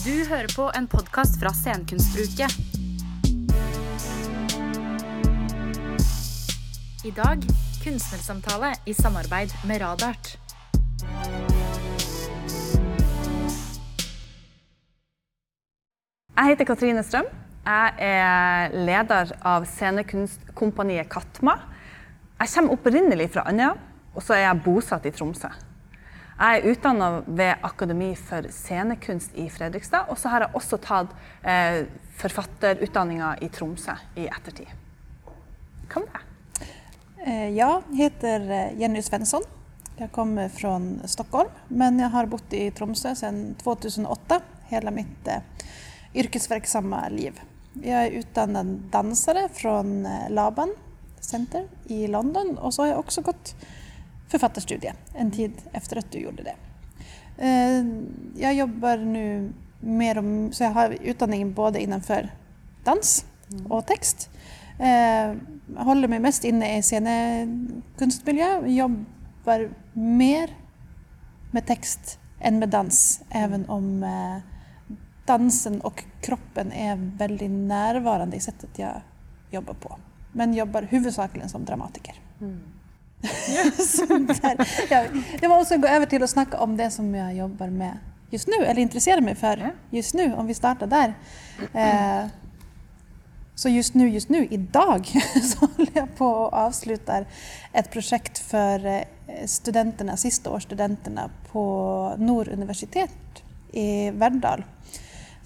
Du hører på en podkast fra Scenekunstuke. I dag kunstnersamtale i samarbeid med Radart. Jeg heter Katrine Strøm. Jeg er leder av scenekunstkompaniet Katma. Jeg kommer opprinnelig fra Andøya, og så er jeg bosatt i Tromsø. Jeg er utdanna ved Akademi for scenekunst i Fredrikstad, og så har jeg også tatt eh, forfatterutdanninga i Tromsø i ettertid. Hva med deg? Eh, jag heter eh, Jenny Svensson. Jag kommer från Stockholm men jag har bott i Tromsö sedan 2008, hela mitt eh, yrkesverksamma liv. Jag är utbildad dansare från eh, Laban Center i London och så har jag också gått författarstudie en tid efter att du gjorde det. Eh, Jag jobbar nu mer om, så jag har utbildning både innanför dans och text. Eh, Jag håller mig mest inne i scenekunstmiljö, jobbar mer med text än med dans, även om eh, dansen och kroppen är väldigt närvarande i sättet jag jobbar på. Men jobbar huvudsakligen som dramatiker. Så där. Jag, måste gå över till att snacka om det som jag jobbar med just nu, eller intresserar mig för just nu, om vi startar där. Eh, så just nu, just nu, idag, så håller jag på och avslutar ett projekt för eh, studenterna, sista årsstudenterna på Nord universitet i Verdal.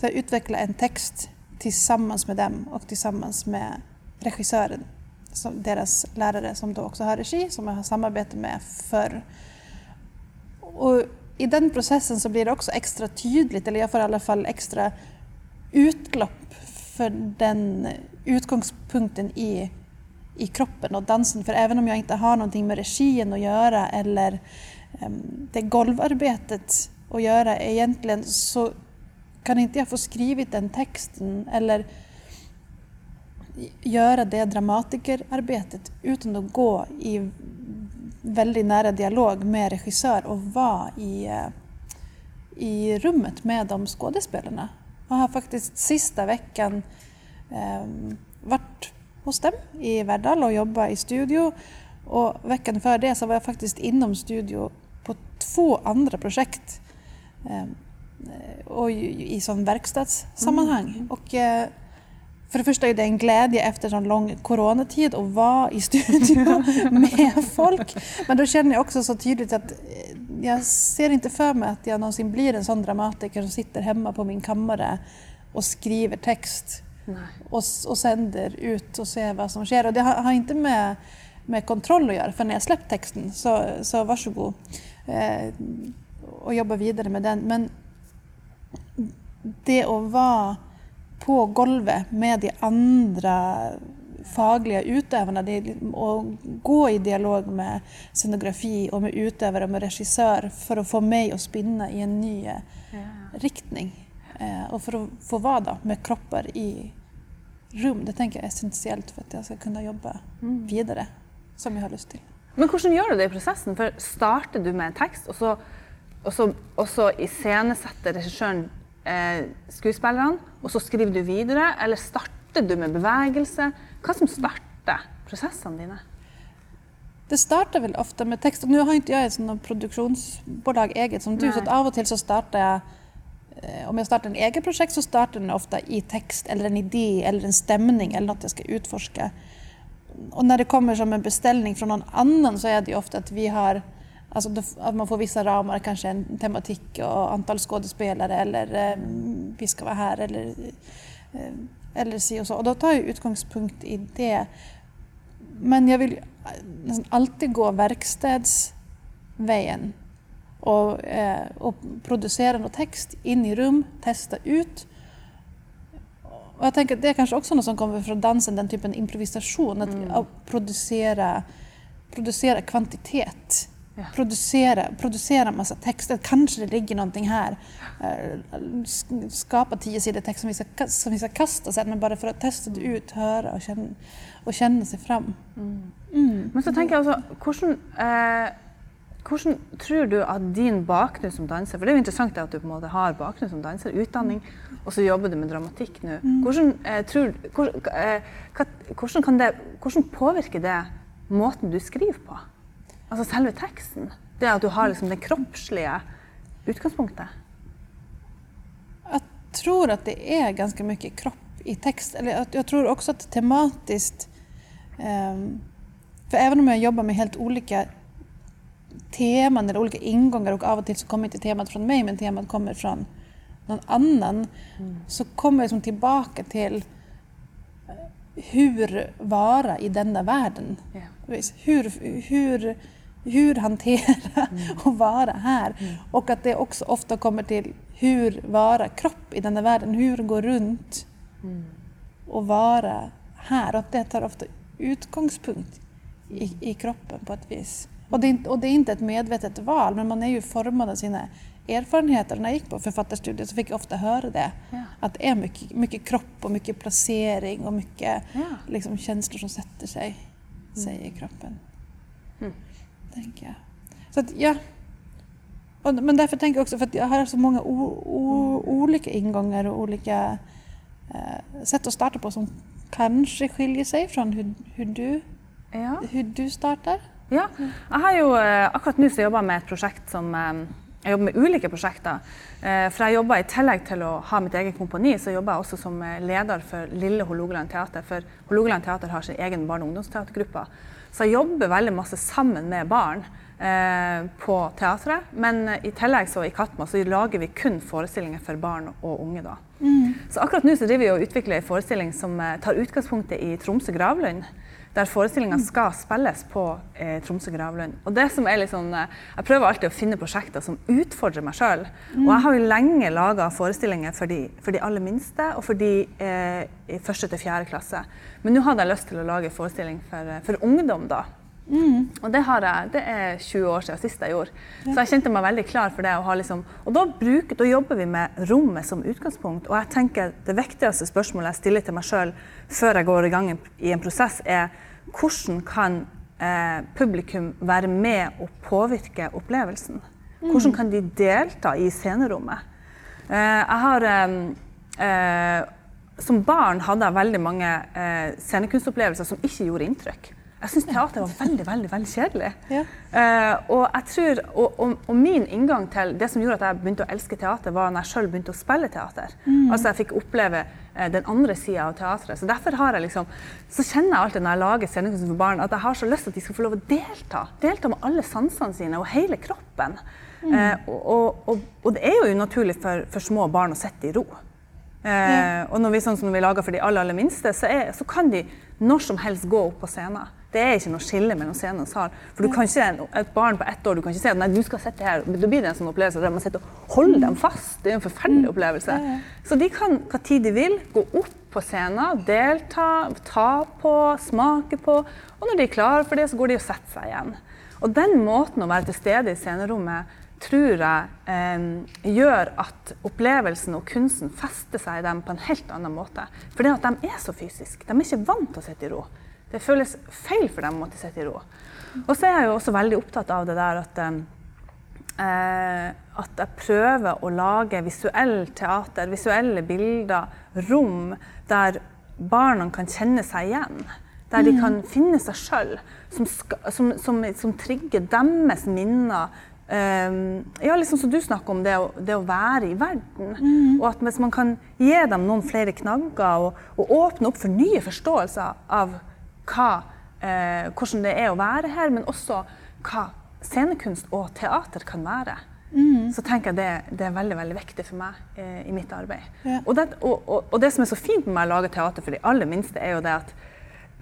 Så jag utvecklar en text tillsammans med dem och tillsammans med regissören, som deras lärare som då också har regi, som jag har samarbete med förr. Och I den processen så blir det också extra tydligt, eller jag får i alla fall extra utlopp för den utgångspunkten i, i kroppen och dansen. För även om jag inte har någonting med regin att göra eller um, det golvarbetet att göra egentligen så kan inte jag få skrivit den texten eller göra det dramatikerarbetet utan att gå i väldigt nära dialog med regissör och vara i, eh, i rummet med de skådespelarna. Jag har faktiskt sista veckan eh, varit hos dem i Verdal och jobbat i studio. Och veckan före det så var jag faktiskt inom studio på två andra projekt. Eh, och i, i sån verkstadssammanhang. Och, eh, för det första är det en glädje efter sån lång coronatid att vara i studio med folk. Men då känner jag också så tydligt att eh, jag ser inte för mig att jag någonsin blir en sån dramatiker som sitter hemma på min kammare och skriver text och, och sänder ut och ser vad som sker. Och det har, har inte med, med kontroll att göra, för när jag släppt texten så, så varsågod eh, och jobba vidare med den. Men det att vara på golvet med de andra fagliga utövarna det, och gå i dialog med scenografi och med utövare och med regissör för att få mig att spinna i en ny ja. riktning. Eh, och för att få vara då, med kroppar i rum, det tänker jag är essentiellt för att jag ska kunna jobba mm. vidare som jag har lust till. Men hur gör du det i processen? För startar du med en text och så, och så, och så iscenesätter regissören eh, skuespillerne, og så skriver du videre? Eller starter du med bevegelse? Hva som starter processene dine? Det startar väl ofta med text. Nu har inte jag ett sådant produktionsbolag eget som du, Nej. så att av och till så startar jag eh, om jag startar en eget projekt så startar den ofta i text eller en idé eller en stämning eller något jag ska utforska. Och när det kommer som en beställning från någon annan så är det ofta att vi har Alltså att man får vissa ramar, kanske en tematik och antal skådespelare eller eh, vi ska vara här eller, eh, eller si och så. Och då tar jag utgångspunkt i det. Men jag vill nästan alltid gå verkstädsvägen och, eh, och producera något text in i rum, testa ut. Och jag tänker att det är kanske också något som kommer från dansen, den typen av improvisation, att, mm. producera, producera kvantitet Ja. Producera, producera massa texter, kanske det ligger någonting här. Eh, skapa tio sidor text som vi, ska, som vi ska kasta sen, men bara för att testa det ut, höra och känna, och känna sig fram. Mm. Mm. Men så tänker jag alltså, hvordan, eh, hvordan tror du at din bakgrunn som danser For det er jo interessant at du på en måte har bakgrunn som danser, utdanning, og så jobber du med dramatikk nå. Hvordan, eh, tror, eh, hvordan, kan det, hvordan påvirker det måten du skriver på? Altså selve teksten? Det at du har liksom det kroppslige utgangspunktet? Jag tror att det är ganska mycket kropp i text. Eller jag tror också att tematiskt... ehm, för även om jag jobbar med helt olika teman eller olika ingångar och av och till så kommer inte temat från mig men temat kommer från någon annan så kommer jag liksom tillbaka till eh, hur vara i denna världen. Precis. Hur, hur, hur hantera och vara här. Och att det också ofta kommer till hur vara kropp i denna världen. Hur gå runt och vara här. Och att det tar ofta utgångspunkt i, i kroppen på ett vis. Och det, är inte, och det är inte ett medvetet val men man är ju formad av sina erfarenheter. När jag gick på författarstudier så fick jag ofta höra det. Ja. Att det är mycket, mycket kropp och mycket placering och mycket Ja. liksom, känslor som sätter sig, sig i kroppen. Mm. Tänker jag. Så att, ja. Och, men därför tänker jag också, för att jag har så många o, o, olika ingångar och olika eh, sätt att starta på som kanske skiljer sig från hur, hur, du, Ja. hur du startar. Ja, jeg har jo eh, akkurat nå så jobber jeg med et prosjekt som eh, Jeg jobber med ulike prosjekter. Eh, For jeg jobber i tillegg til å ha mitt eget kompani, så jobber jeg også som leder for Lille Hålogaland teater. For Hålogaland teater har sin egen barne- og ungdomsteatergruppe. Så jeg jobber veldig masse sammen med barn eh, på teatret. Men eh, i tillegg så i Katma så lager vi kun forestillinger for barn og unge. da. Så akkurat nå så driver vi og utvikler en forestilling som eh, tar utgangspunktet i Tromsø gravlund. Der forestillinga skal spilles på eh, Tromsø gravlund. Og det som er eh, Jeg prøver alltid å finne prosjekter som utfordrer meg sjøl. Og jeg har jo lenge laga forestillinger for de, for de aller minste og for de eh, i første til fjerde klasse. Men nå hadde jeg lyst til å lage en forestilling for, eh, for ungdom. da. Og det, har jeg, det er 20 år siden sist jeg gjorde. Så jeg kjente meg veldig klar for det. Liksom, og da, bruker, da jobber vi med rommet som utgangspunkt. Og jeg tenker det viktigste spørsmålet jeg stiller til meg sjøl før jeg går i gang i en prosess, er hvordan kan eh, publikum være med og påvirke opplevelsen? Hvordan kan de delta i scenerommet? Eh, jeg har eh, eh, Som barn hadde jeg veldig mange eh, scenekunstopplevelser som ikke gjorde inntrykk. Jeg syntes teater var veldig veldig, veldig kjedelig. Ja. Eh, og, jeg tror, og, og, og min inngang til det som gjorde at jeg begynte å elske teater, var når jeg sjøl begynte å spille teater. Altså jeg fikk oppleve eh, den andre sida av teatret. Så derfor har jeg liksom, så kjenner jeg alltid når jeg lager scenekunst for barn, at jeg har så lyst til at de skal få lov å delta. Delta med alle sansene sine og hele kroppen. Eh, og, og, og, det er jo unaturlig for, for små barn å sitte i ro. Eh, og når vi, sånn som når vi lager for de aller, aller minste, så, er, så kan de når som helst gå opp på scenen. Det er ikke noe skille mellom scene og sal. For du kan ikke, et barn på ett år du kan ikke si at nei, du skal sitte her. Da blir det en sånn opplevelse der man sitter og holder dem fast. Det er en forferdelig opplevelse. Så de kan hva tid de vil gå opp på scenen, delta, ta på, smake på. Og når de er klare for det, så går de og setter seg igjen. Og den måten å være til stede i scenerommet tror jeg eh, gjør at opplevelsen og kunsten fester seg i dem på en helt annen måte. For det at de er så fysiske. De er ikke vant til å sitte i ro. Det føles feil for dem å måtte sitte i ro. Og så er jeg jo også veldig opptatt av det der at eh, at jeg prøver å lage visuell teater, visuelle bilder, rom der barna kan kjenne seg igjen. Der de kan finne seg sjøl, som, som, som, som trigger deres minner. Eh, ja, liksom som du snakker om, det å, det å være i verden. Og at hvis man kan gi dem noen flere knagger og, og åpne opp for nye forståelser av hva, eh, hvordan det er å være her, men også hva scenekunst og teater kan være. Så tenker jeg det, det er veldig veldig viktig for meg eh, i mitt arbeid. Ja. Og, det, og, og, og det som er så fint med meg å lage teater for de aller minste, er jo det at,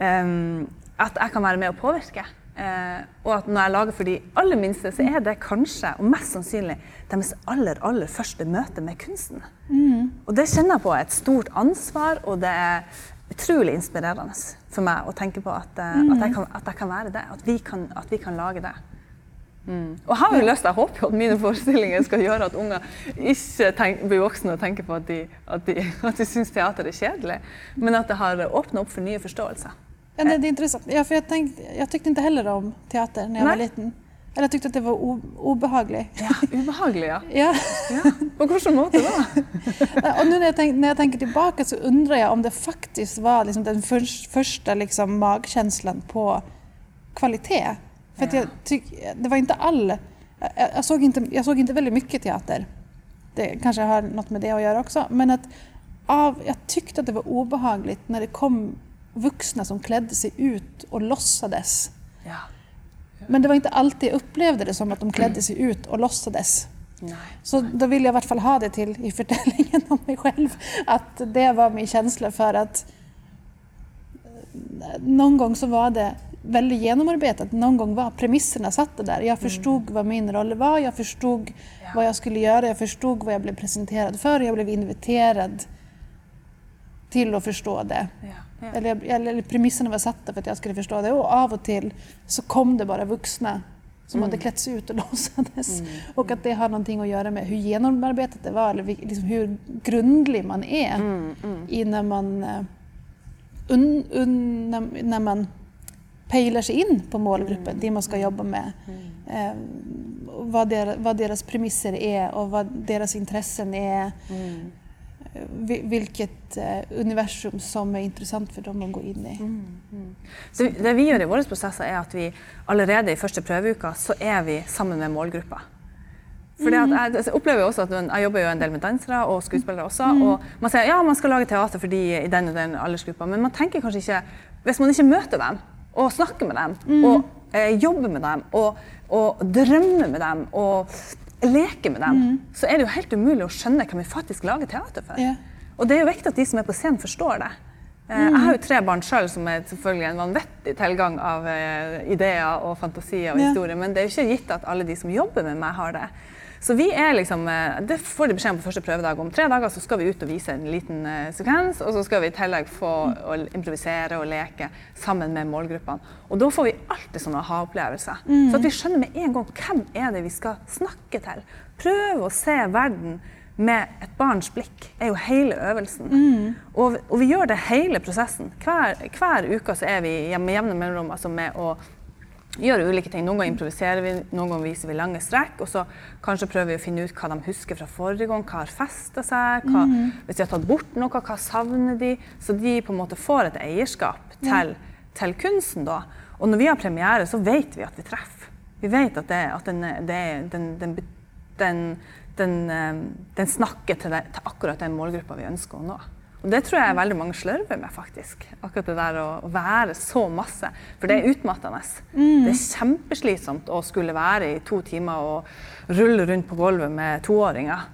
ehm, at jeg kan være med å påvirke. Eh, og at når jeg lager for de aller minste, så er det kanskje, og mest sannsynlig, deres aller, aller første møte med kunsten. Og det kjenner jeg på er et stort ansvar, og det er utrolig inspirerende for meg å tenke på at, eh, at, jeg, kan, at jeg kan være det. At vi kan, at vi kan lage det. Mm. Og jeg har jo lyst, jeg håper jo at mine forestillinger skal gjøre at unger ikke tenk, blir voksne og tenker på at de, at de, de syns teater er kjedelig, men at det har åpna opp for nye forståelser. Ja, nej, det är intressant. Ja, för jag, tänkte, jag tyckte inte heller om teater när jag var Nej. liten. Eller tyckte att det var obehagligt. Ja, ubehagelig, ja. Ja. ja. På hvilken måte da? Och nu när jag, tänk, när jag tänker tillbaka så undrar jag om det faktiskt var liksom den förs- första liksom magkänslan på kvalitet. För Ja. jag tyck, det var inte all... Jag, jag, såg inte, jag såg inte väldigt mycket teater. Det kanske har något med det att göra också. Men att av, jag tyckte att det var obehagligt när det kom vuxna som klädde sig ut och låtsades. Ja. Men det var inte alltid jag upplevde det som att de klädde sig ut och låtsades. Nei. Så då vill jag i vart fall ha det till i förtällningen om mig själv. Att det var min känsla för att eh, någon gång så var det väldigt genomarbetat. Någon gång var premisserna satta där. Jag förstod vad min roll var, jag förstod Ja. vad jag skulle göra, jag förstod vad jag blev presenterad för, jag blev inviterad till att förstå det. Ja. Ja. Eller, eller, premisserna var satta för att jag skulle förstå det och av och till så kom det bara vuxna som Mm. hade klätt sig ut och låtsades. Och att det har någonting att göra med hur genomarbetat det var eller liksom hur grundlig man är Mm, mm. i när man, eh, un, un, när, när man pejlar sig in på målgruppen, det man ska jobba med. Eh, vad, der, vad deras premisser är och vad deras intressen är. Mm. Vi- Vilket eh, universum som är intressant för dem att gå in i. Så det vi gjør i våre prosesser, er at vi allerede i første prøveuka så er vi sammen med målgruppa. For at jeg, jeg opplever også at Jeg jobber jo en del med dansere og skuespillere også. og Man sier ja, man skal lage teater for de i den og den aldersgruppa, men man tenker kanskje ikke Hvis man ikke møter dem og snakker med dem og eh, jobber med dem og, og drømmer med dem og leker med dem, så er det jo helt umulig å skjønne hvem vi faktisk lager teater for. Ja. Og det er jo viktig at de som er på scenen, forstår det. Eh, Jeg har jo tre barn sjøl, som er selvfølgelig en vanvittig tilgang av eh, ideer og fantasier og historier, men det er jo ikke gitt at alle de som jobber med meg, har det. Så vi er liksom, eh, Det får de beskjed om på første prøvedag. Om tre dager så skal vi ut og vise en liten eh, sekvens, og så skal vi i tillegg få å improvisere og leke sammen med målgruppene. Og da får vi alltid sånne aha-opplevelser. Så at vi skjønner med en gang hvem er det vi skal snakke til. Prøve å se verden med et barns blikk er jo hele øvelsen. Og, og vi gjør det hele prosessen. Hver, hver uke så er vi med jevne mellomrom altså med å gjøre ulike ting. Noen ganger improviserer vi, noen ganger viser vi lange strekk. Og så kanskje prøver vi å finne ut hva de husker fra forrige gang, hva har festa seg. Hva, Hvis de har tatt bort noe, hva savner de? Så de på en måte får et eierskap til, til kunsten da. Og når vi har premiere, så vet vi at vi treffer. Vi vet at, det, at den, det, den, den, den, den, eh, den snakker til, det, til akkurat den målgruppa vi ønsker å nå. Det tror jeg veldig mange slørver med, faktisk. Akkurat det der å være så masse. For det er utmattende. Det er kjempeslitsomt å skulle være i to timer og rulle rundt på gulvet med toåringer.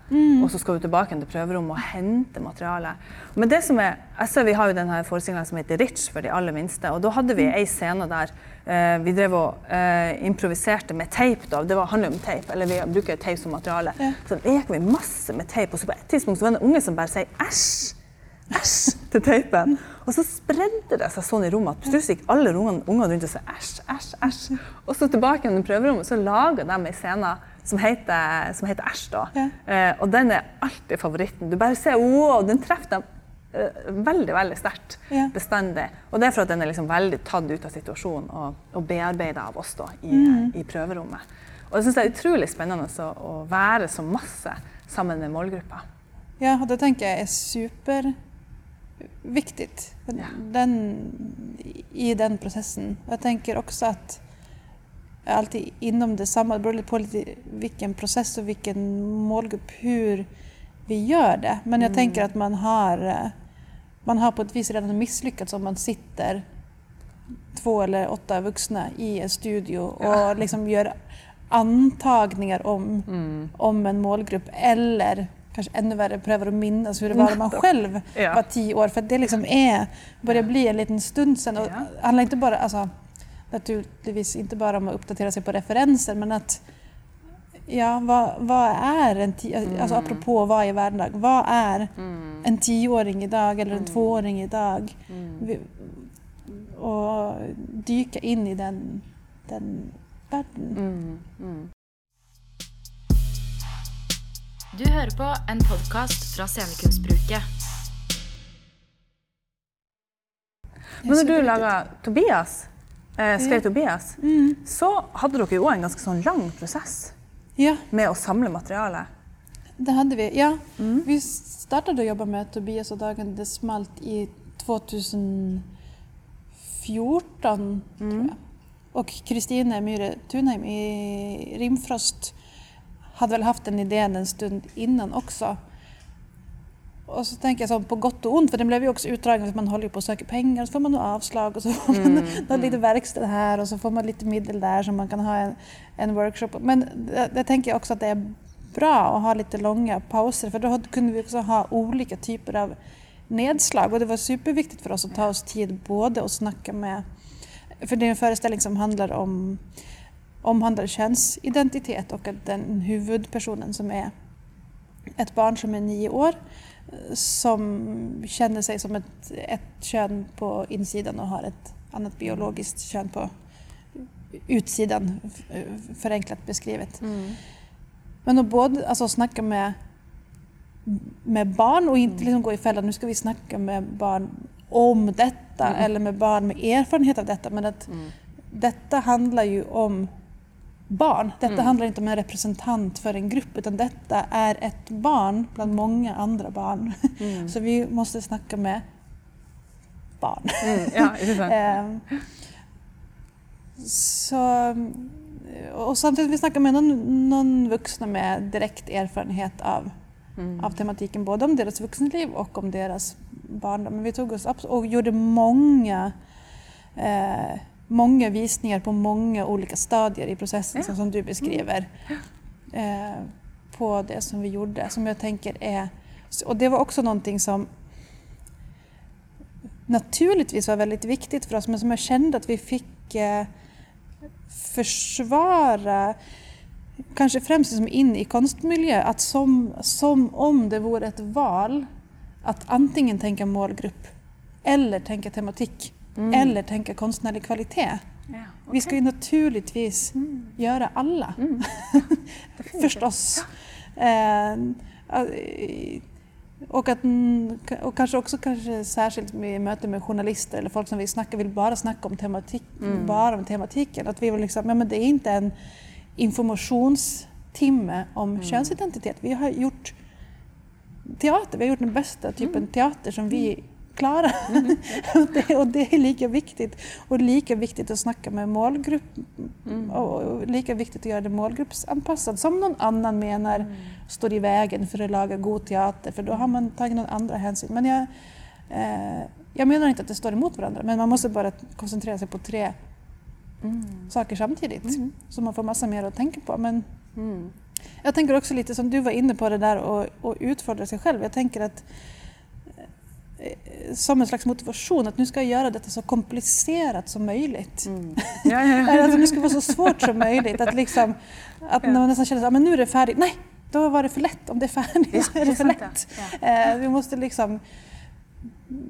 Og så skal du tilbake til prøverommet og hente materiale. Men det som er, jeg ser Vi har jo denne forestillingen som heter 'Rich' for de aller minste. og Da hadde vi ei scene der eh, vi drev og eh, improviserte med teip. da, Det var, handler om teip, eller vi bruker teip som materiale. Ja. Så leker vi masse med teip, og så på et tidspunkt så var det en unge som bare sier 'æsj' æsj til teipen. Og så spredde det seg sånn i rommet at plutselig gikk alle ungene, ungene rundt og sa æsj, æsj, æsj. Og så tilbake igjen i prøverommet så laga de ei scene som heter, som heter Æsj. da. Ja. Eh, og den er alltid favoritten. Du bare ser wow, den treffer dem eh, veldig veldig sterkt Ja. bestandig. Og det er for at den er liksom veldig tatt ut av situasjonen og, og bearbeida av oss da, i, Mm. i prøverommet. Og jeg syns det er utrolig spennende å, å være så masse sammen med målgruppa. Ja, och det tänker jag är superviktigt Ja. den, i den processen. Jag tänker också att alltid inom detsamma, det beror lite på lite vilken process och vilken målgrupp, hur vi gör det. Men jag tänker att man har, eh, man har på ett vis redan misslyckats om man sitter två eller åtta vuxna i en studio och liksom gör antagningar om, om en målgrupp eller kanske ännu värre prövar att minnas hur det var när man själv Ja. var tio år. För det liksom är, börjar bli en liten stund sedan. Och Ja. det handlar inte bara, alltså, naturligtvis inte bara om att uppdatera sig på referenser men att Ja, vad, vad är en tio, alltså apropå vad är världen Vad är en tioåring idag eller en tvååring idag? Vi, och dyka in i den, den världen. Du hører på en podkast fra Scenekunstbruket. Men når du lager Tobias, eh, skrev Tobias, så hadde dere jo òg en ganske sånn lang prosess Ja, med å samle materiale. det hade vi. Ja, Vi startade att jobba med Tobias och Dagen det smalt i 2014 tror jag. Och Kristine Myhre Tunheim i Rimfrost hade väl haft den idén en stund innan också. Och så tänker jag så på gott och ont, för den blev ju också utdragen för man håller ju på och söker pengar, så får man avslag och så får man då lite verkstad här och så får man lite medel där så man kan ha en, en workshop. Men det, det tänker jag också att det är bra att ha lite långa pauser för då kunde vi också ha olika typer av nedslag och det var superviktigt för oss att ta oss tid både att snacka med, för det är en föreställning som handlar om omhandlar könsidentitet och att den huvudpersonen som är ett barn som är nio år som känner sig som ett, ett kön på insidan och har ett annat biologiskt kön på utsidan, förenklat beskrivet. Men att både alltså, snacka med, med barn och inte liksom gå i fällan, nu ska vi snacka med barn om detta eller med barn med erfarenhet av detta. Men att detta handlar ju om barn. Detta handlar inte om en representant för en grupp utan detta är ett barn bland många andra barn. Så vi måste snacka med barn. Mm, ja? Ehm, så, och samtidigt vi snackar med någon, någon vuxna med direkt erfarenhet av, av tematiken, både om deras vuxenliv och om deras barndom. Men vi tog oss abs- och gjorde många, eh, många visningar på många olika stadier i processen, så som du beskriver. Eh, på det som vi gjorde, som jag tänker är... Och det var också någonting som naturligtvis var väldigt viktigt för oss men som jag kände att vi fick eh, försvara, kanske främst som in i konstmiljö, att som, som om det vore ett val att antingen tänka målgrupp eller tänka tematik eller tänka konstnärlig kvalitet. Ja, Vi ska ju naturligtvis göra alla. Förstås. Eh, eh, och, att, mm, och kanske också kanske särskilt med möte med journalister eller folk som vill snacka, vill bara snacka om tematik, bara om tematiken. Att vi vill liksom, ja, men det är inte en informationstimme om könsidentitet. Vi har gjort teater, vi har gjort den bästa typen teater som vi klarar. och, det, och det är lika viktigt. Och lika viktigt att snacka med målgrupp och, och lika viktigt att göra det målgruppsanpassat som någon annan menar står i vägen för att laga god teater för då har man tagit någon andra hänsyn. Men jag, eh, jag menar inte att det står emot varandra men man måste bara koncentrera sig på tre saker samtidigt. Så man får massa mer att tänka på. Men jag tänker också lite som du var inne på det där och, och utfordra sig själv. Jag tänker att som en slags motivation att nu ska jag göra detta så komplicerat som möjligt. Ja, ja, ja. Eller att det ska vara så svårt som möjligt. Att, liksom, att när man nästan känner att men nu är det färdigt. Nej, då var det för lätt. Om det är färdigt Ja, så är det för lätt. ja. Eh, vi måste liksom,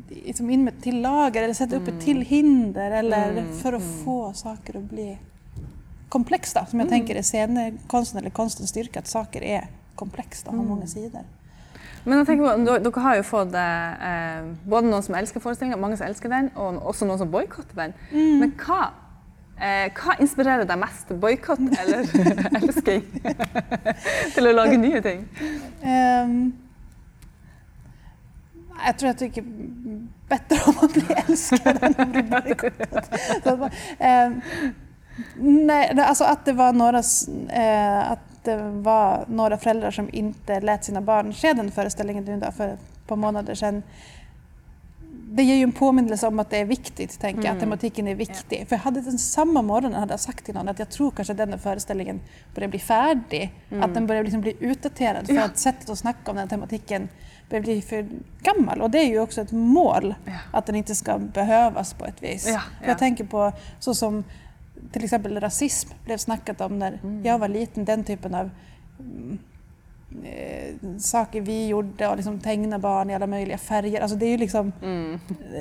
liksom in med ett till lager eller sätta upp ett till hinder eller Mm, för att få saker att bli komplexa. Som jag Mm. tänker är scenkonsten eller konstens styrka, att saker är komplexa och har Mm. många sidor. Men jeg tenker på, dere- har jo fått eh, både noen som elsker forestillinga, mange som elsker den, og også noen som boikotter den. Men hva, eh, hva inspirerer deg mest? Boikott eller elsking? Til å lage nye ting? Ehm, jag tror jag tycker bättre om att bli älskad än att bli bojkottad. Man- ehm, Nej, alltså att det var några, eh, att det var några föräldrar som inte lät sina barn se den föreställningen nu då för ett par månader sedan. Det ger ju en påminnelse om att det är viktigt, tänker jag, att tematiken är viktig. För jag hade den samma morgon hade jag sagt till någon att jag tror kanske att den här föreställningen börjar bli färdig. Att den börjar liksom bli utdaterad för Ja. att sättet att snacka om den här tematiken börjar bli för gammal. Och det är ju också ett mål, Ja. att den inte ska behövas på ett vis. Ja, ja. jag tänker på så som till exempel rasism blev snackat om när Mm. jag var liten, den typen av mm, eh, saker vi gjorde och liksom teckna barn i alla möjliga färger. Alltså det är ju liksom,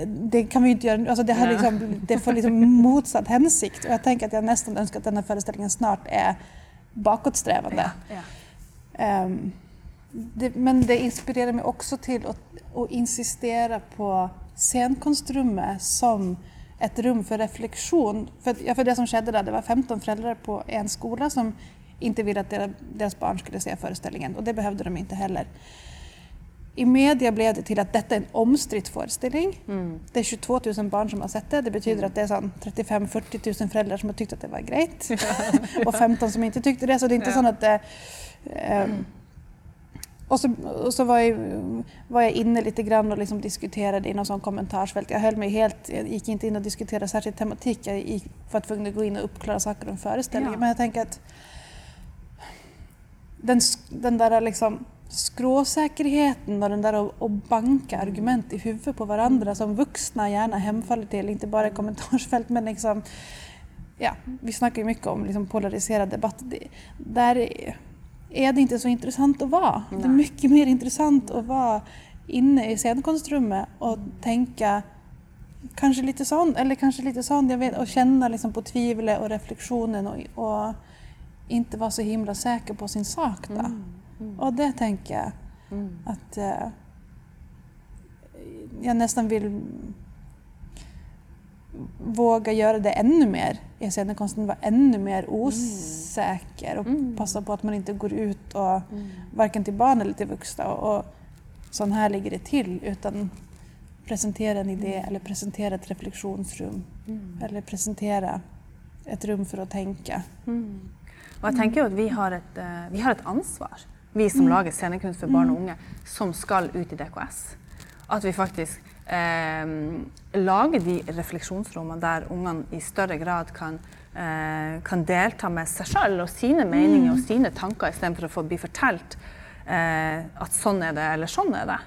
det kan vi ju inte göra, alltså det, Mm. Ja. liksom, det får liksom motsatt hänsikt. Och jag tänker att jag nästan önskar att den här föreställningen snart är bakåtsträvande. Ja. Ehm, det, men det inspirerar mig också till att, att insistera på scenkonstrummet som ett rum för reflektion. För, ja, för det som skedde där, det var 15 föräldrar på en skola som inte ville att deras, barn skulle se föreställningen och det behövde de inte heller. I media blev det till att detta är en omstridd föreställning. Mm. Det är 22 000 barn som har sett det. Det betyder att det är 35-40 000 föräldrar som har tyckt att det var grejt och 15 som inte tyckte det. Så det är inte Ja. så att det... Eh, och så, och så var, jag, var jag inne lite grann och liksom diskuterade i någon sån kommentarsfält. Jag höll mig helt, jag gick inte in och diskuterade särskild tematik. Jag gick, var tvungen att gå in och uppklara saker om föreställningen. Ja. Men jag tänker att den, den där liksom skråsäkerheten och den där att att banka argument i huvudet på varandra som vuxna gärna hemfaller till, inte bara i kommentarsfält men liksom Ja, vi snackar ju mycket om liksom polariserad debatt. Det, där är, är det inte så intressant att vara. Det är Nej. mycket mer intressant att vara inne i scenkonstrummet och tänka kanske lite sån, eller kanske lite sån, jag vet, och känna liksom på tvivlet och reflektionen och, och inte vara så himla säker på sin sak. Då. Och det tänker jag Mm. att eh, jag nästan vill våga göra det ännu mer i scenkonsten, vara ännu mer osäker och Mm. passa på att man inte går ut och varken till barn eller till vuxna och, och sån här ligger det till utan presentera en idé eller presentera ett reflektionsrum eller presentera ett rum för att tänka. Mm. Og jeg tenker jo at vi har et, eh, vi har et ansvar, vi som lager scenekunst for barn og unge, som skal ut i DKS. At vi faktisk eh, lager de refleksjonsrommene der ungene i større grad kan, eh, kan delta med seg sjøl og sine meninger og sine tanker, istedenfor å få bli fortalt eh, at sånn er det, eller sånn er det.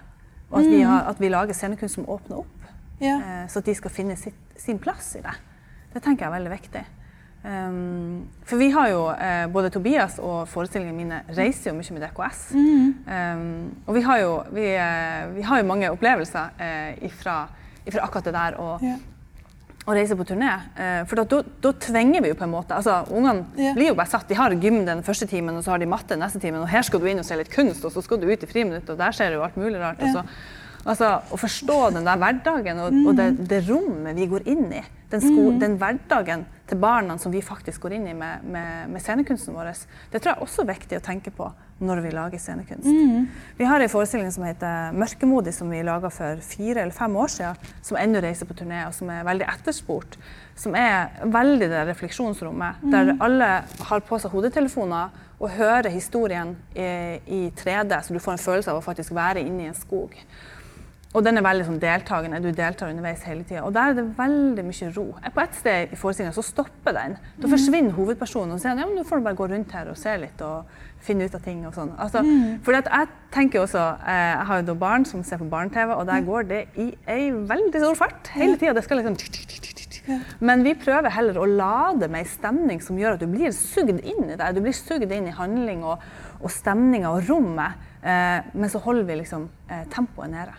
Og at vi, har, at vi lager scenekunst som åpner opp. Ja. Eh, så at de skal finne sitt, sin plass i det. Det tenker jeg er veldig viktig. Um, for vi har jo, eh, både Tobias og forestillingene mine reiser jo mye med DKS. Um, og vi har, jo, vi, eh, vi har jo mange opplevelser eh, ifra, ifra akkurat det der å, Ja. å reise på turné. Eh, for da, da, tvinger vi jo på en måte altså Ungene Ja. blir jo bare satt. De har gym den første timen, og så har de matte den neste timen. Og her skal du inn og se litt kunst, og så skal du ut i friminuttet, og der skjer det jo alt mulig rart. Og Ja. så, altså, å forstå den der hverdagen og, og det, det rommet vi går inn i, den, sko, den hverdagen til barna som vi faktisk går inn i med, med, med scenekunsten vår, det tror jeg også er viktig å tenke på når vi lager scenekunst. Vi har en forestilling som heter 'Mørkemodig', som vi laga for fire eller fem år siden, som ennå reiser på turné, og som er veldig etterspurt. Som er veldig det refleksjonsrommet, der alle har på seg hodetelefoner og hører historien i, i 3D, så du får en følelse av å faktisk være inne i en skog. Og den er veldig sånn deltakende, du deltar underveis hele tida. Og der er det veldig mye ro. På et sted i forestillinga så stopper den. Da forsvinner hovedpersonen og sier ja, men nå får du bare gå rundt her og se litt og finne ut av ting og sånn. Altså, fordi at jeg tenker også, eh, jeg har jo barn som ser på barne-TV, og der går det i ei veldig stor fart hele tida. Det skal liksom men vi prøver heller å lade med ei stemning som gjør at du blir sugd inn i det. Du blir sugd inn i handling og, og stemninga og rommet, eh, men så holder vi liksom eh, tempoet nede.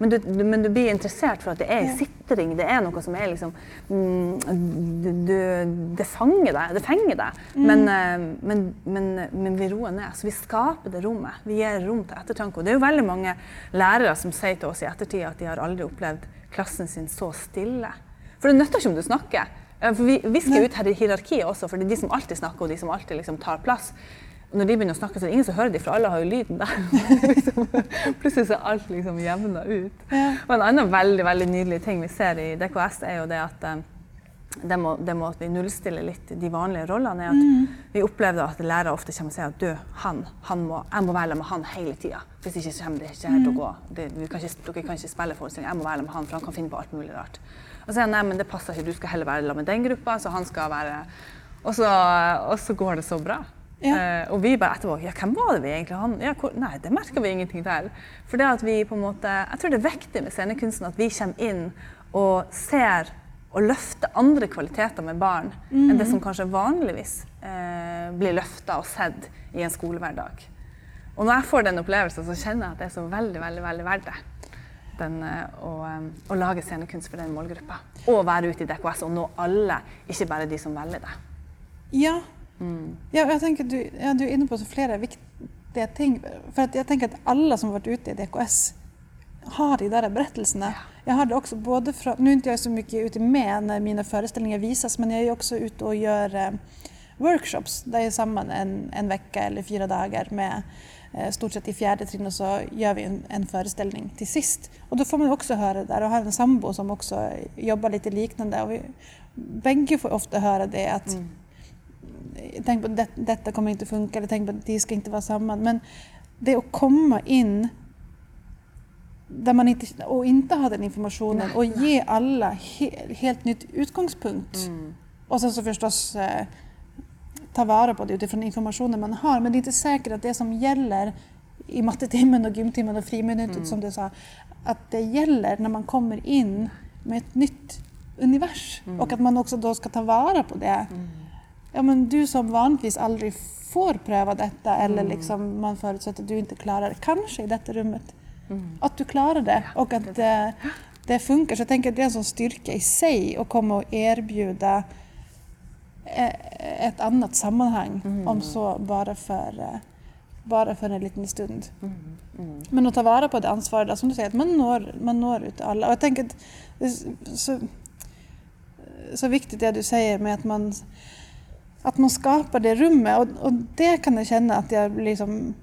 Men, du, men du blir interessert for at det er en sitring, det er noe som er liksom mm, du, du, Det fanger deg. Det fenger deg. Men, eh, men, men, men vi roer ned. Så vi skaper det rommet. Vi gir rom til ettertanke. Og det er jo veldig mange lærere som sier til oss i ettertid at de har aldri opplevd klassen sin så stille. For det nytter ikke om du snakker. Eh, For vi visker ut her i hierarkiet også, for det er de som alltid snakker, og de som alltid liksom tar plass. Når de begynner å snakke, så er det ingen som hører dem, for alle har jo lyden der. liksom, plutselig så er alt liksom jevna ut. Ja. Og en annen veldig veldig nydelig ting vi ser i DKS, er jo det at eh, det må, det må at vi nullstiller litt de vanlige rollene. er at Vi opplever at lærere ofte kommer og sier at du, han, han må, jeg må være sammen med han hele tida. Hvis ikke så kommer det ikke her til å gå. Det, vi kan ikke, dere kan ikke spille forestilling. Jeg må være sammen med han, for han kan finne på alt mulig rart. Og så sier han nei, men det passer ikke, du skal heller være sammen med den gruppa, så han skal være Og så, og så går det så bra. Ja. Eh, og vi bare etterpå Ja, hvem var det vi egentlig han, ja, hvor, Nei, det merker vi ingenting til. For det at vi på en måte Jeg tror det er viktig med scenekunsten at vi kommer inn og ser og løfter andre kvaliteter med barn enn det som kanskje vanligvis eh, blir løfta og sett i en skolehverdag. Og når jeg får den opplevelsen, så kjenner jeg at det er så veldig, veldig, veldig verdt det. Den, eh, å, eh, å lage scenekunst for den målgruppa. Og være ute i DKS og nå alle, ikke bare de som velger det. Ja. Ja jag tänker du, ja, du är inne på så flera viktiga ting. För att jag tänker att alla som varit ute i DKS har de där berättelserna. jag har det också både från, nu är inte jag så mycket ute med när mina föreställningar visas men jag är också ute och gör eh, workshops där jag är samman en, en vecka eller fyra dagar med eh, stort sett i fjärde trin och så gör vi en, en föreställning till sist. Och då får man också höra det där och har en sambo som också jobbar lite liknande. Och vi, bägge får ofta höra det att Mm. Tänk på det, detta kommer inte funka eller tänk på att det ska inte vara samman. Men det att komma in där man inte, och inte ha den informationen Nej, och ge alla he, helt nytt utgångspunkt. Mm. Och sen så förstås eh, ta vara på det utifrån informationen man har. Men det är inte säkert att det som gäller i mattetimmen och gymtimmen och friminuten Mm. som du sa, att det gäller när man kommer in med ett nytt univers. Mm. Och att man också då ska ta vara på det. Ja, men du som vanligtvis aldrig får pröva detta eller Mm. liksom man förutsätter att du inte klarar det, kanske i detta rummet, Mm. att du klarar det och att det, det funkar. Så jag tänker att det är en sån styrka i sig att komma och erbjuda eh, ett annat sammanhang, Mm. om så bara för, eh, bara för en liten stund. Mm. Mm. Men att ta vara på det ansvaret, som du säger, att man når, man når ut alla. Och jag tänker att det är så, så viktigt det du säger med att man, att man skapar det rummet. Och, och det kan jag känna att jag blir liksom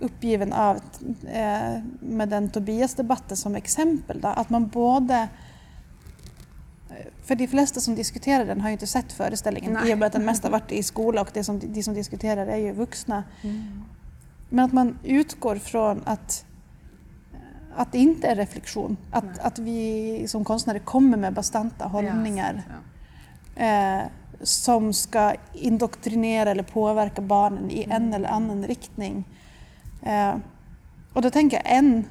uppgiven av eh, med den Tobias-debatten som exempel. Då, att man både för de flesta som diskuterar den har ju inte sett föreställningen Nej. i och med att den mest har varit i skola och det som, de som diskuterar är ju vuxna. Mm. Men att man utgår från att, att det inte är reflektion. Att, att vi som konstnärer kommer med bastanta hållningar Ja. eh, som ska indoktrinera eller påverka barnen i en Mm. eller annan riktning. Eh, och då tänker jag en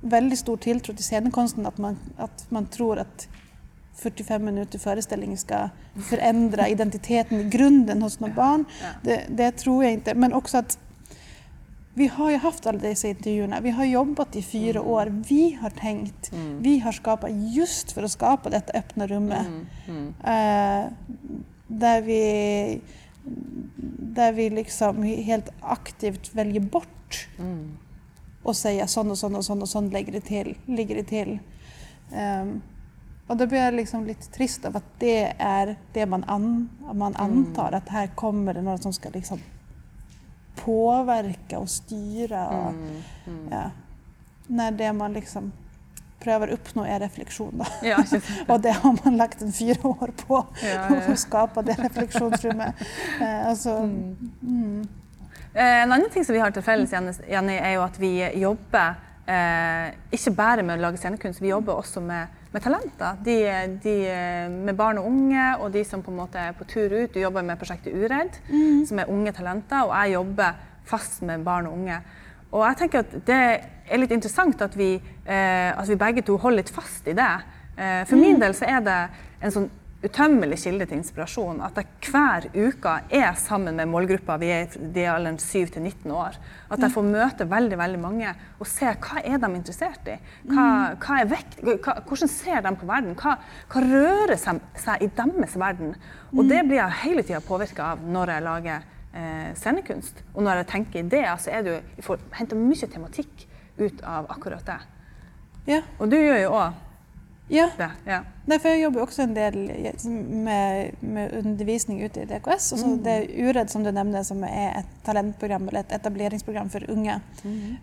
väldigt stor tilltro till scenkonsten att man, att man tror att 45 minuter föreställning ska förändra identiteten i grunden hos några barn. Det, det tror jag inte. Men också att vi har ju haft alla dessa intervjuerna. Vi har jobbat i fyra Mm. år. Vi har tänkt. Mm. Vi har skapat just för att skapa detta öppna rummet. Mm. Mm. Där vi, där vi liksom helt aktivt väljer bort Mm. och säga sån och sån och sån och sån lägger det till. Ligger det till. Ehm, och då blir jag liksom lite trist av att det är det man, an, man antar, att här kommer det några som ska liksom påverka och styra. Och, Mm. Mm. ja, när det man liksom prövar uppnå är reflektion. Då. Ja. Och det har man lagt en fyra år på, Ja, ja, att skapa det reflektionsrummet. Eh, alltså, Mm. mm. Eh, En annen ting som vi har til felles, Jenny, Jenny, er jo at vi jobber eh, ikke bare med å lage scenekunst, vi jobber også med, med talenter. De, de med barn og unge, og de som på en måte er på tur ut. Du jobber med prosjektet Uredd, som er unge talenter, og jeg jobber fast med barn og unge. Og jeg tenker at det er litt interessant at vi, eh, at vi begge to holder litt fast i det. Eh, for min del så er det en sånn utømmelig kilde til inspirasjon. At jeg hver uke er sammen med målgruppa, vi er er i alderen 7 til 19 år. At jeg får møte veldig veldig mange og se hva er de interessert i. Hva, hva er vekt, hva, hvordan ser de på verden? Hva, hva rører seg, seg i deres verden? Og det blir jeg hele tida påvirka av når jeg lager eh, scenekunst. Og når jeg tenker ideer, så er det jo, jeg får hente mye tematikk ut av akkurat det. Ja, Og du gjør jo òg ja. det. Ja. För jag jobbar också en del med, med undervisning ute i DKS. Och så Mm. Det är URED som du nämnde som är ett talentprogram eller ett etableringsprogram för unga,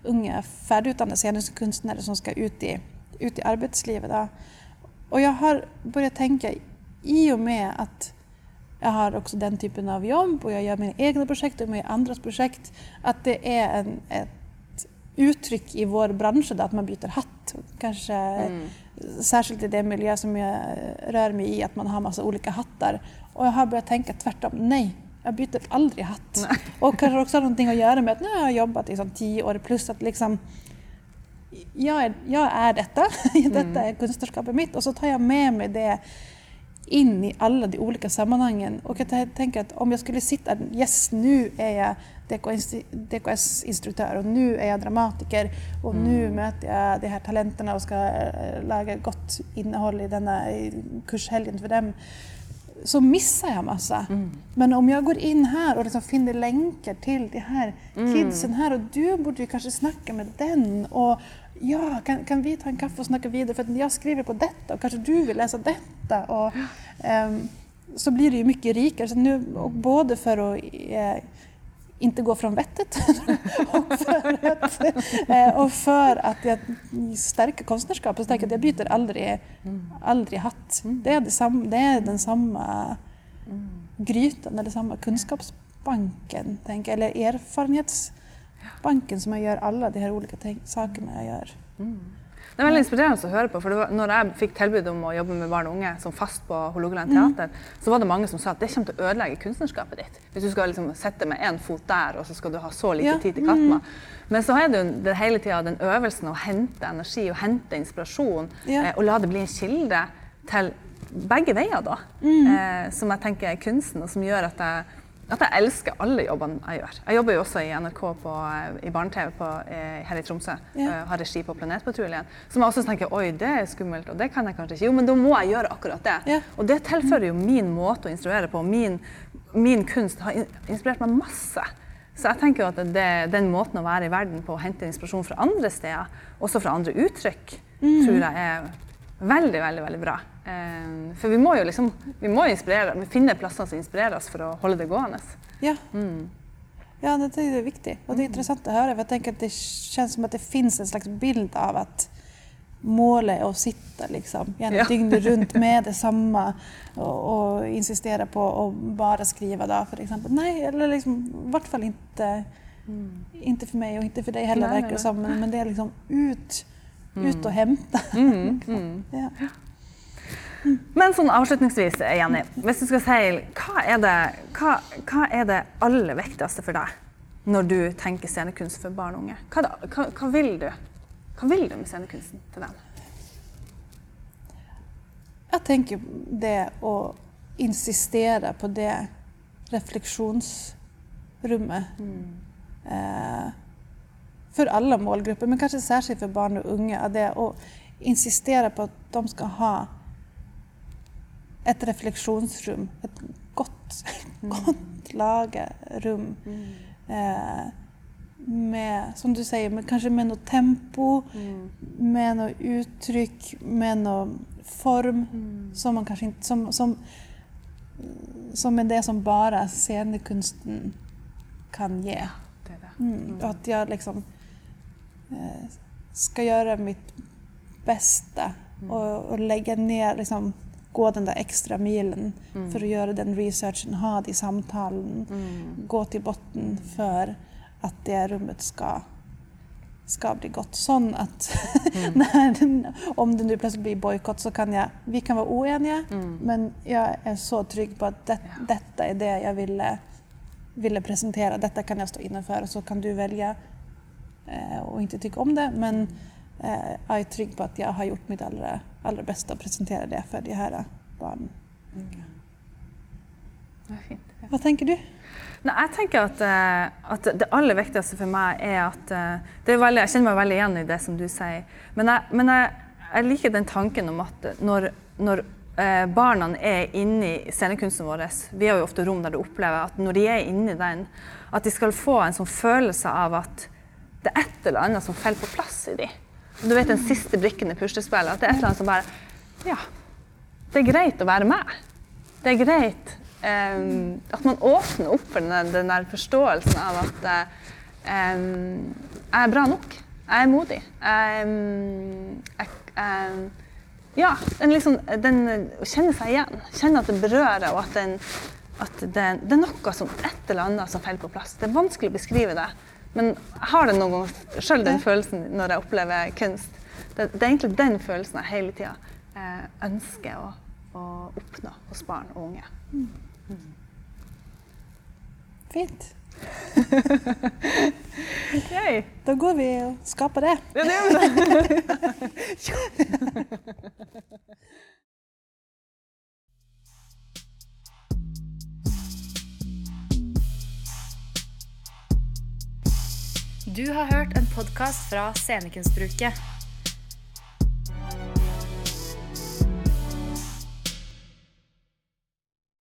unga färdigutbildade sceniska konstnärer som ska ut i, ut i arbetslivet. Då. Och jag har börjat tänka i och med att jag har också den typen av jobb och jag gör mina egna projekt och med andras projekt. Att det är en, ett uttryck i vår bransch då, att man byter hatt. Kanske Mm. särskilt i den miljö som jag rör mig i, att man har massa olika hattar. Och jag har börjat tänka tvärtom. Nej, jag byter aldrig hatt. Och kanske också har någonting att göra med att nu har jag jobbat i sån tio år plus att liksom jag är, jag är detta, detta är konstnärskapet mitt och så tar jag med mig det in i alla de olika sammanhangen. Och jag tänker att om jag skulle sitta, yes nu är jag DKS-instruktör och nu är jag dramatiker och nu möter jag de här talenterna och ska eh, laga gott innehåll i denna kurshelgen för dem. Så missar jag massa. Men om jag går in här och liksom finner länkar till de här kidsen här och du borde ju kanske snacka med den och ja, kan, kan vi ta en kaffe och snacka vidare för att jag skriver på detta och kanske du vill läsa detta. Och, ehm, så blir det ju mycket rikare. Så nu, både för att eh, inte gå från vettet och, för att, eh, och för att jag stärker konstnärskapet. Att jag byter aldrig, aldrig hatt. Det är, det det är den samma grytan eller samma kunskapsbanken, tänk, eller erfarenhetsbanken som jag gör alla de här olika sakerna jag gör. Det er veldig inspirerende å høre på. for var, når jeg fikk tilbud om å jobbe med barn og unge som fast på Hålogaland teater, så var det mange som sa at det kommer til å ødelegge kunstnerskapet ditt. Hvis du skal liksom sitte med én fot der, og så skal du ha så lite Ja. tid til Katma. Men så er det jo det hele tida den øvelsen å hente energi og hente inspirasjon, Ja. eh, og la det bli en kilde til begge veier, da. Eh, som jeg tenker er kunsten, og som gjør at jeg at jeg elsker alle jobbene jeg gjør. Jeg jobber jo også i NRK på, eh, i barne-TV eh, her i Tromsø. Ja. eh, Har regi på Planetpatruljen. Som jeg også tenker oi, det er skummelt, og det kan jeg kanskje ikke. Jo, men da må jeg gjøre akkurat det. Ja. Og det tilfører jo min måte å instruere på. Min, min kunst har in- inspirert meg masse. Så jeg tenker jo at det, den måten å være i verden på, å hente inspirasjon fra andre steder, også fra andre uttrykk, tror jeg er veldig, veldig, veldig bra. Eh, For vi må jo liksom vi må inspirere, vi finner plasser som inspirerer oss for å holde det gående. Ja. Ja, det är viktigt. Och det är intressant att höra för jag tänker att det känns som att det finns en slags bild av att målet är att sitta liksom, Ja. dygnet runt med detsamma och, och insistera på att bara skriva då för exempel. Nej, eller liksom, i vart fall inte, inte för mig och inte för dig heller Nej, verkar det som. Men, men det är liksom ut, ut och hämta. ja. Men sånn avslutningsvis, Jenny, hvis du skal si hva er det, hva, hva er det aller viktigste for deg når du tenker scenekunst for barn og unge? Hva, da, hva, hva, vil du? hva vil du med scenekunsten til dem? Jag tänker det att insistera på det reflektionsrummet. Eh, för alla målgrupper, men kanske särskilt för barn och unga. att Det att insistera på att de ska ha ett reflektionsrum, ett gott, gott lagerrum. Eh, med, som du säger, med, kanske med något tempo, med något uttryck, med någon form som man kanske inte... Som, som, som är det som bara scenkonsten kan ge. Det det. Mm. Och att jag liksom ska göra mitt bästa och, och lägga ner, liksom, gå den där extra milen för att göra den researchen, ha de samtalen, gå till botten för att det rummet ska, ska bli gott. Sån att när, om det nu plötsligt blir bojkott så kan jag, vi kan vara oeniga men jag är så trygg på att det, detta är det jag ville ville presentera, detta kan jag stå innanför så kan du välja och inte tycka om det men eh, jag är trygg på att jag har gjort mitt allra, allra bästa och presentera det för de här barnen. Det er fint. Vad tänker du? Nei, jeg tenker at, eh, at det aller viktigste for meg er at eh, det er veldig, Jeg kjenner meg veldig igjen i det som du sier. Men jeg, men jeg, jeg liker den tanken om at når, når eh, barna er inne i scenekunsten vår Vi har jo ofte rom der du opplever at når de er inne i den, at de skal få en sånn følelse av at det er et eller annet som faller på plass i dem. Du vet den siste brikken i puslespillet. At det er et eller annet som bare Ja, det er greit å være med. Det er greit um, ehm, at man åpner opp for den, den der forståelsen av at eh, em, jeg er bra nok. Jeg er modig. Ehm, jeg, em, jeg, ja, den liksom, den å kjenne seg igjen. Kjenne at det berører, og at, den, at det, det er noe som et eller annet som faller på plass. Det er vanskelig å beskrive det, men har noen ganger sjøl den følelsen når jeg opplever kunst. Det, det er egentlig den følelsen jeg hele tida eh, ønsker å, å oppnå hos barn og unge. Fint. Yay. Då går vi och skapar det. Ja, det gjør vi Du har hørt en podkast fra Scenekunstbruket.